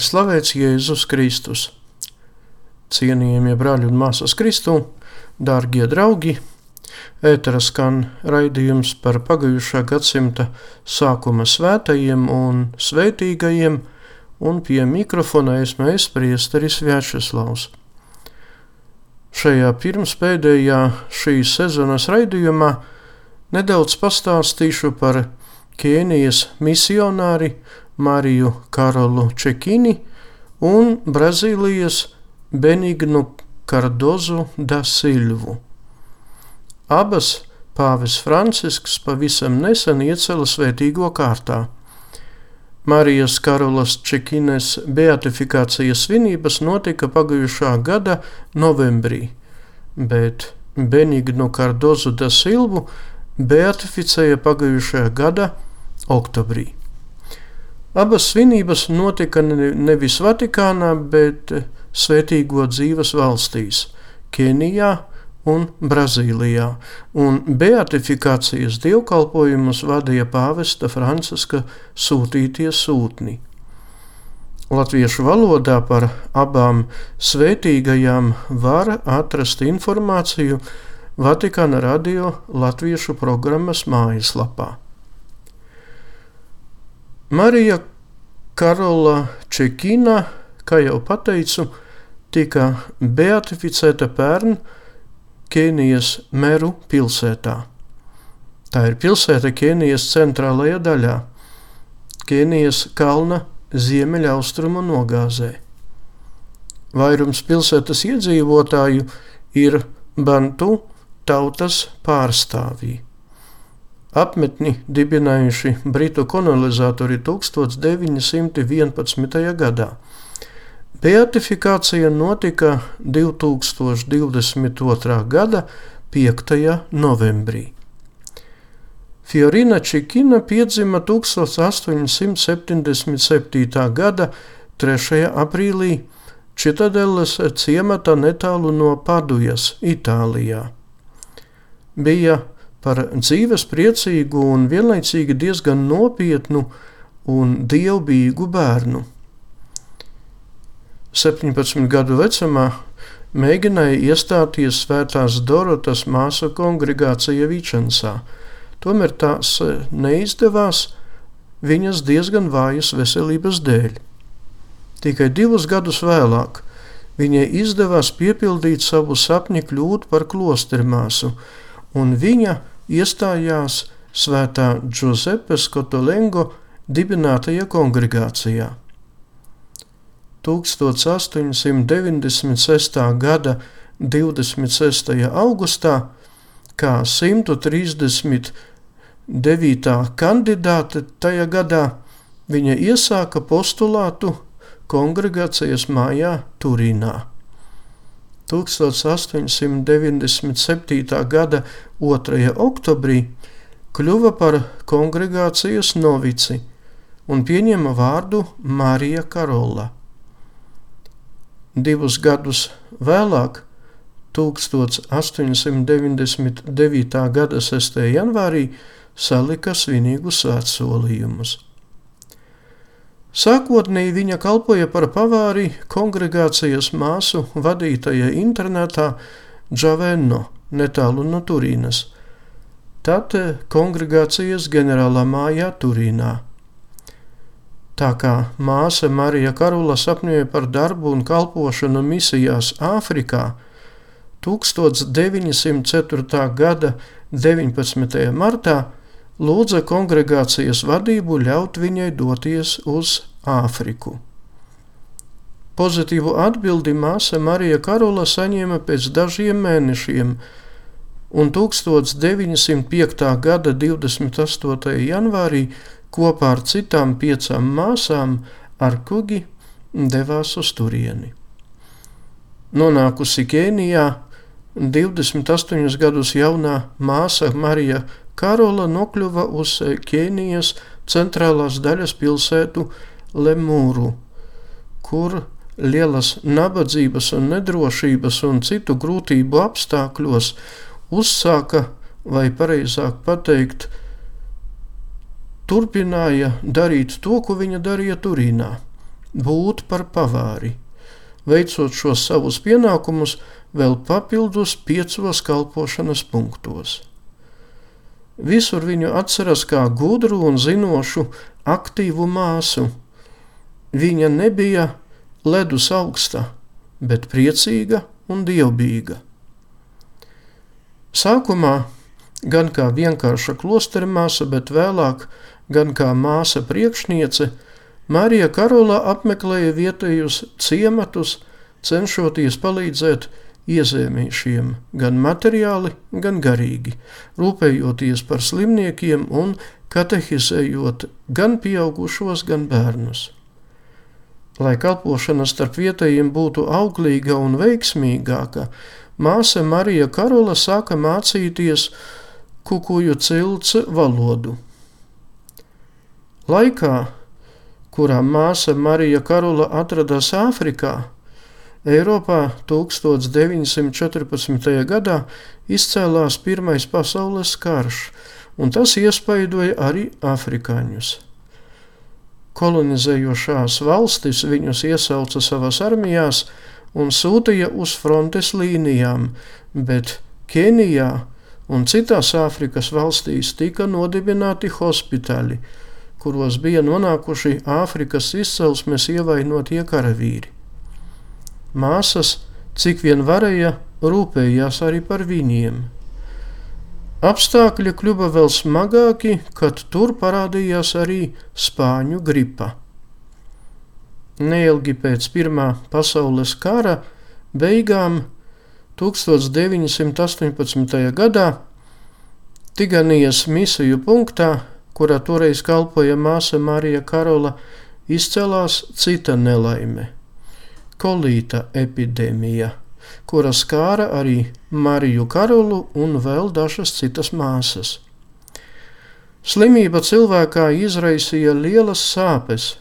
ir slavēts Jēzus Kristus. Cienījamie brāļi un māsas Kristū, dārgie draugi, ētera skan raidījums par pagājušā gadsimta sākuma svētajiem un svētīgajiem, un pie mikrofona esmu es priesteris Vjačeslavs. Šajā pirmspēdējā šīs sezonas raidījumā nedaudz pastāstīšu par Kēnijas misionāri Mariju Karolu Čekini un Brazīlijas Benignu Kardozu da Silvu. Abas pāvis Francisks pavisam nesen iecēla svētīgo kārtā. Marijas Karolas Čekines beatifikācijas svinības notika pagājušā gada novembrī, bet Benignu Kardozu da Silvu beatificēja pagājušajā gada oktobrī. Abas svinības notika nevis Vatikānā, bet Svētīgo dzīves valstīs - Kenijā un Brazīlijā, un beatifikācijas dievkalpojumus vadīja pāvesta Franciska sūtītie sūtņi. Latviešu valodā par abām svētīgajām var atrast informāciju Vatikāna radio latviešu programmas mājaslapā. Marija Karola Čekina, kā jau teicu, tika beatificēta pērn Kenijas Meru pilsētā. Tā ir pilsēta Kenijas centrālajā daļā, Kenijas kalna ziemeļaustrumu nogāzē. Vairums pilsētas iedzīvotāju ir Bantu tautas pārstāvji. Apmetni dibinājuši britu kolonizatori 1911. gadā. Beatifikācija notika 2022. gada 5. novembrī. Fiorina Čikina piedzima 1877. gada 3. aprīlī Čitadeles ciemata netālu no Padujas, Itālijā. Bija par dzīves priecīgu un vienlaicīgi diezgan nopietnu un dievbijīgu bērnu. 17 gadu vecumā mēģināja iestāties Svētās Dorotas māsu kongregācija Vičensā, tomēr tās neizdevās viņas diezgan vājas veselības dēļ. Tikai divus gadus vēlāk viņai izdevās piepildīt savu sapni kļūt par klostermāsu, un viņa iestājās Svētā Giuseppe Skotolengo dibinātajā kongregācijā. 1896. gada 26. augustā, kā 139. kandidāte tajā gadā, viņa iesāka postulātu kongregācijas mājā Turīnā. 1897. gada 2. oktobrī kļuva par kongregācijas novici un pieņēma vārdu Marija Karola. Divus gadus vēlāk, 1899. gada 6. janvārī, salika svinīgus svētsolījumus. Sākotnēji viņa kalpoja par pavāri kongregācijas māsu vadītajai internetā Džavenno, netālu no Turīnas, tad kongregācijas ģenerālā mājā Turīnā. Tā kā māsa Marija Karula sapņoja par darbu un kalpošanu misijās Āfrikā, 1904. gada 19. martā lūdza kongregācijas vadību ļaut viņai doties uz Āfriku. Pozitīvu atbildi māsa Marija Karola saņēma pēc dažiem mēnešiem, un 1905. gada 28. janvārī kopā ar citām piecām māsām ar kuģi devās uz turieni. Nonākusi Kēnijā, 28 gadus jaunā māsa Marija Karola nokļuva uz Kēnijas centrālās daļas pilsētu Lemūru, kur lielas nabadzības un nedrošības un citu grūtību apstākļos uzsāka, vai pareizāk pateikt, turpināja darīt to, ko viņa darīja Turīnā - būt par pavāri, veicot šos savus pienākumus vēl papildus piecos kalpošanas punktos. Visur viņu atceras kā gudru un zinošu, aktīvu māsu. Viņa nebija ledus augsta, bet priecīga un dievbijīga. Sākumā gan kā vienkārša klostera māsa, bet vēlāk gan kā māsa priekšniece, Marija Karola apmeklēja vietējos ciematus, cenšoties palīdzēt iezēmīšiem, gan materiāli, gan garīgi, rūpējoties par slimniekiem un katehizējot gan pieaugušos, gan bērnus. Lai kalpošana starp vietējiem būtu auglīga un veiksmīgāka, māsa Marija Karola sāka mācīties kukuju cilts valodu. Laikā, kurā māsa Marija Karola atradās Āfrikā, Eiropā 1914. gadā izcēlās Pirmais pasaules karš, un tas iespaidoja arī afrikāņus. Kolonizējošās valstis viņus iesauca savās armijās un sūtīja uz frontes līnijām, bet Kenijā un citās Āfrikas valstīs tika nodibināti hospitāļi, kuros bija nonākuši Āfrikas izcelsmes ievainotie karavīri. Māsas, cik vien varēja, rūpējās arī par viņiem. Apstākļi kļuva vēl smagāki, kad tur parādījās arī spāņu gripa. Neilgi pēc Pirmā pasaules kara beigām 1918. gadā Tiganijas misiju punktā, kurā toreiz kalpoja māsa Marija Karola, izcelās cita nelaime - kolīta epidēmija, kura skāra arī Mariju Karolu un vēl dažas citas māsas. Slimība cilvēkā izraisīja lielas sāpes,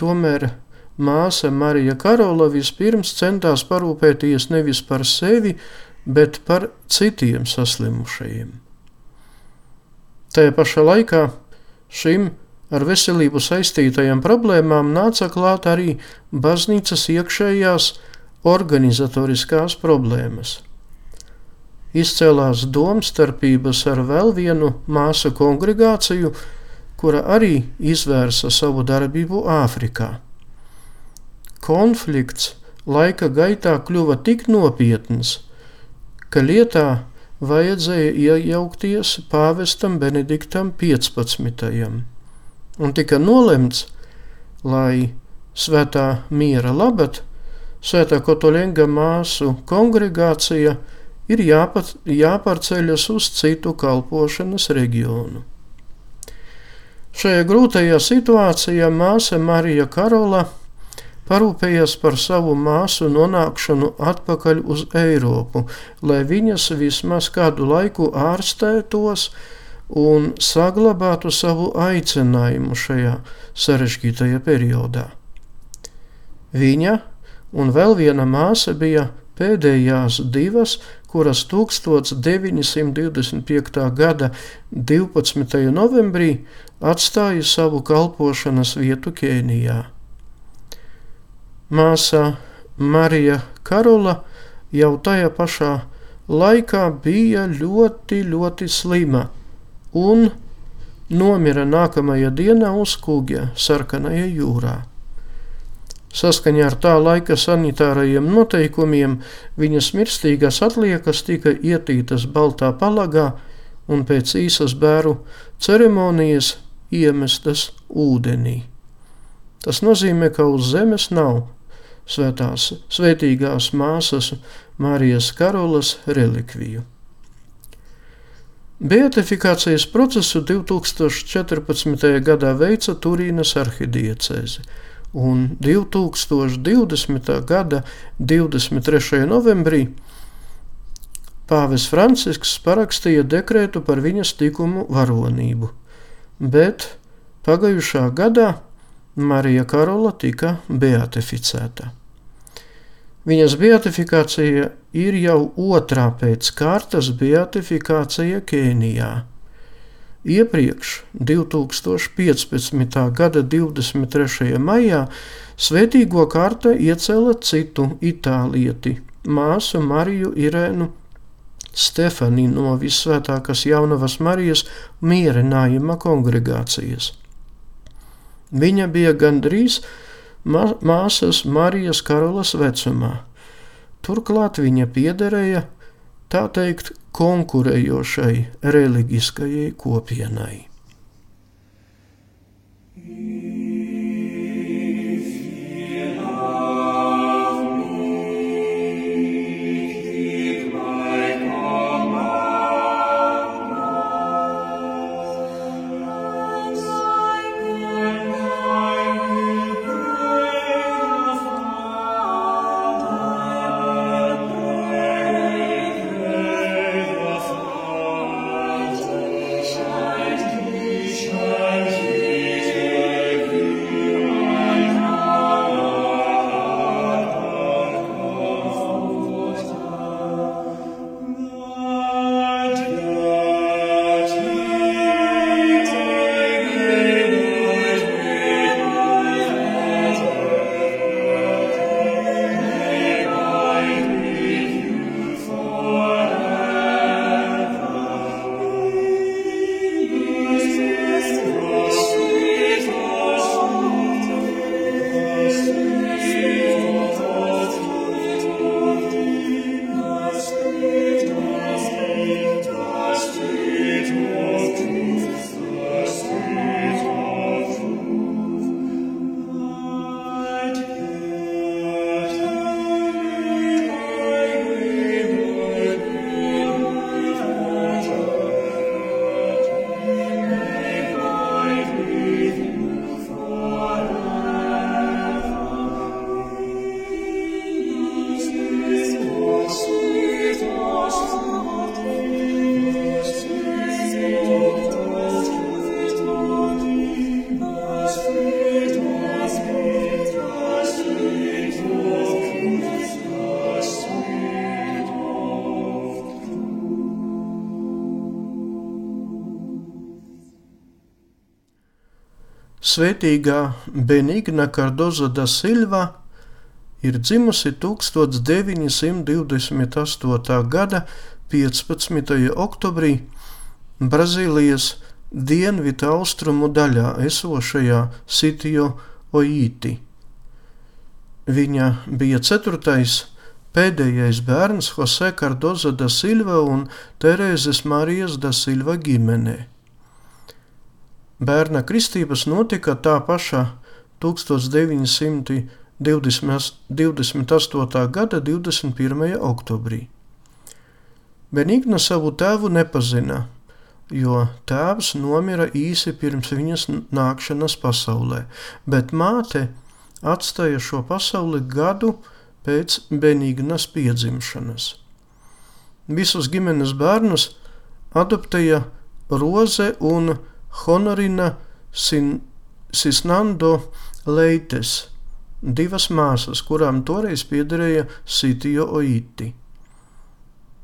tomēr māsa Marija Karola vispirms centās parūpēties nevis par sevi, bet par citiem saslimušajiem. Tajā pašā laikā šim ar veselību saistītajām problēmām nāca klāt arī baznīcas iekšējās organizatoriskās problēmas. Izcēlās domstarpības ar vēl vienu māsu kongregāciju, kura arī izvērsa savu darbību Āfrikā. Konflikts laika gaitā kļuva tik nopietns, ka lietā vajadzēja iejaukties pāvestam Benediktam 15. Un tika nolemts, lai svētā miera labad Svētā Kotoļenga māsu kongregācija ir jāpat, jāpārceļas uz citu kalpošanas reģionu. Šajā grūtajā situācijā māsa Marija Karola parūpējās par savu māsu nonākšanu atpakaļ uz Eiropu, lai viņas vismaz kādu laiku ārstētos un saglabātu savu aicinājumu šajā sarežģītajā periodā. Viņa un vēl viena māsa bija pēdējās divas, kuras 1925. gada 12. novembrī atstāja savu kalpošanas vietu Kēnijā. Māsa Marija Karola jau tajā pašā laikā bija ļoti, ļoti slima un nomira nākamajā dienā uz kuģa Sarkanajā jūrā. Saskaņā ar tā laika sanitārajiem noteikumiem viņas mirstīgās atliekas tika ietītas baltā palagā un pēc īsas bēru ceremonijas iemestas ūdenī. Tas nozīmē, ka uz zemes nav svētās, svētīgās māsas Marijas Karolas relikviju. Beatifikācijas procesu 2014. gadā veica Turīnas arhidiecēze, un 2020. gada 23. novembrī Pāvis Francisks parakstīja dekrētu par viņas tikumu varonību, bet pagājušā gadā Marija Karola tika beatificēta. Viņas beatifikācija ir jau otrā pēc kārtas beatifikācija Kēnijā. Iepriekš, 2015. gada 23. maijā, svētīgo kārta iecēla citu itālieti, māsu Mariju Irēnu Stefani no Visvētākās Jaunavas Marijas mierinājuma kongregācijas. Viņa bija gandrīz māsas Marijas Karolas vecumā. Turklāt viņa piederēja tā teikt konkurējošai reliģiskajai kopienai. Svētīgā Benigna Cardoza da Silva ir dzimusi 1928. gada 15. oktobrī Brazīlijas dienvidu austrumu daļā esošajā Sitio Oīti. Viņa bija ceturtais pēdējais bērns Jose Cardoza da Silva un Terēzes Marijas da Silva ģimenē. Bērna kristības notika tā pašā 1928. gada 21. oktobrī. Benigna savu tēvu nepazina, jo tēvs nomira īsi pirms viņas nākšanas pasaulē, bet māte atstāja šo pasauli gadu pēc Benignas piedzimšanas. Visus ģimenes bērnus adoptēja Roze un Honorina Sin Sisnando Leites, divas māsas, kurām toreiz piederēja Sitio Oiti.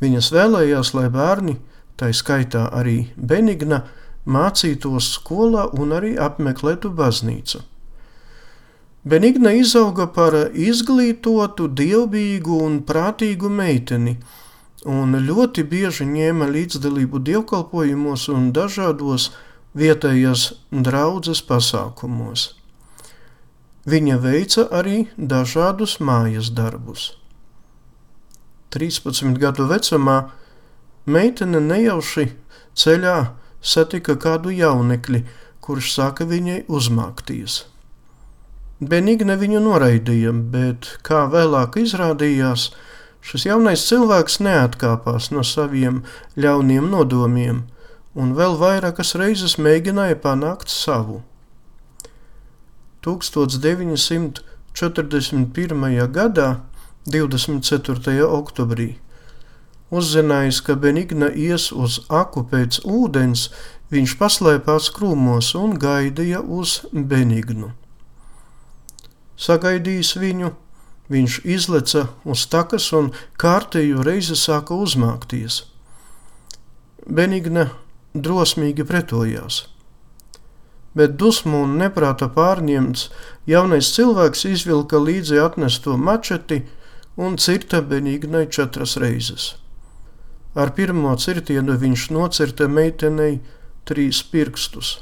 Viņas vēlējās, lai bērni, tā skaitā arī Benigna, mācītos skolā un arī apmeklētu baznīcu. Benigna izauga par izglītotu, dievbijīgu un prātīgu meiteni, un ļoti bieži ņēma līdzdalību dievkalpojumos un dažādos vietējās draudzes pasākumos. Viņa veica arī dažādus mājas darbus. 13 gadu vecumā meitene nejauši ceļā satika kādu jaunekli, kurš sāka viņai uzmākties. Benigna viņu noraidīja, bet, kā vēlāk izrādījās, šis jaunais cilvēks neatkāpās no saviem ļauniem nodomiem – un vēl vairākas reizes mēģināja panākt savu. 1941. gadā, 24. oktobrī, uzzinājis, ka Benigna ies uz aku pēc ūdens, viņš paslēpās krūmos un gaidīja uz Benignu. Sagaidījis viņu, viņš izleca uz takas un kārtējo reizi sāka uzmākties. Benigna drosmīgi pretojās. Bet dusmu un neprāta pārņemts jaunais cilvēks izvilka līdzi atnesto mačeti un cirta Benīgnai četras reizes. Ar pirmo cirtienu viņš nocirta meitenei trīs pirkstus,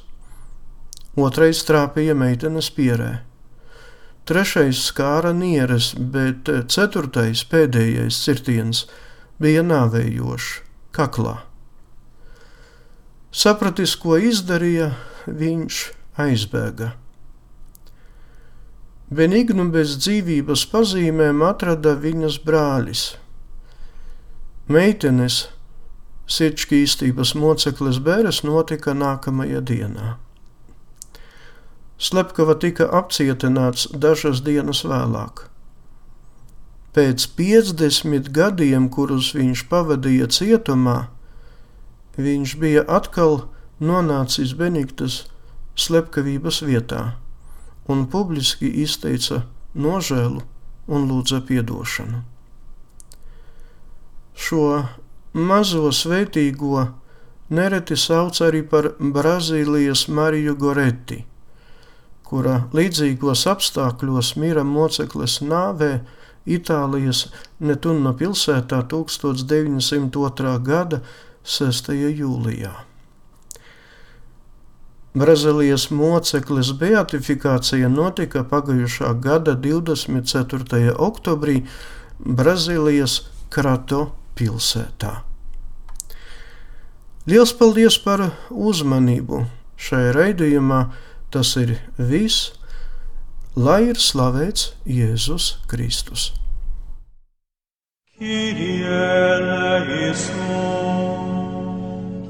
otrais trāpīja meitenes pierē, trešais skāra nieres, bet ceturtais pēdējais cirtiens bija nāvējošs kaklā. Sapratis, ko izdarīja, viņš aizbēga. Benignu bez dzīvības pazīmēm atrada viņas brālis. Meitenes sirdsķīstības mocekles bēres notika nākamajā dienā. Slepkava tika apcietināts dažas dienas vēlāk. Pēc 50 gadiem, kurus viņš pavadīja cietumā, viņš bija atkal nonācis Benigtas slepkavības vietā un publiski izteica nožēlu un lūdza atdošanu. Šo mazo svētīgo nereti sauc arī par Brazīlijas Mariju Goretti, kura līdzīgos apstākļos mira mocekles nāvē Itālijas Netunno pilsētā 1902. gada 6. jūlijā. Brazīlijas moceklis beatifikācija notika pagājušā gada 24. oktobrī Brazīlijas Krato pilsētā. Lielas paldies par uzmanību šajā raidījumā. Tas ir viss, lai ir slavēts Jēzus Kristus.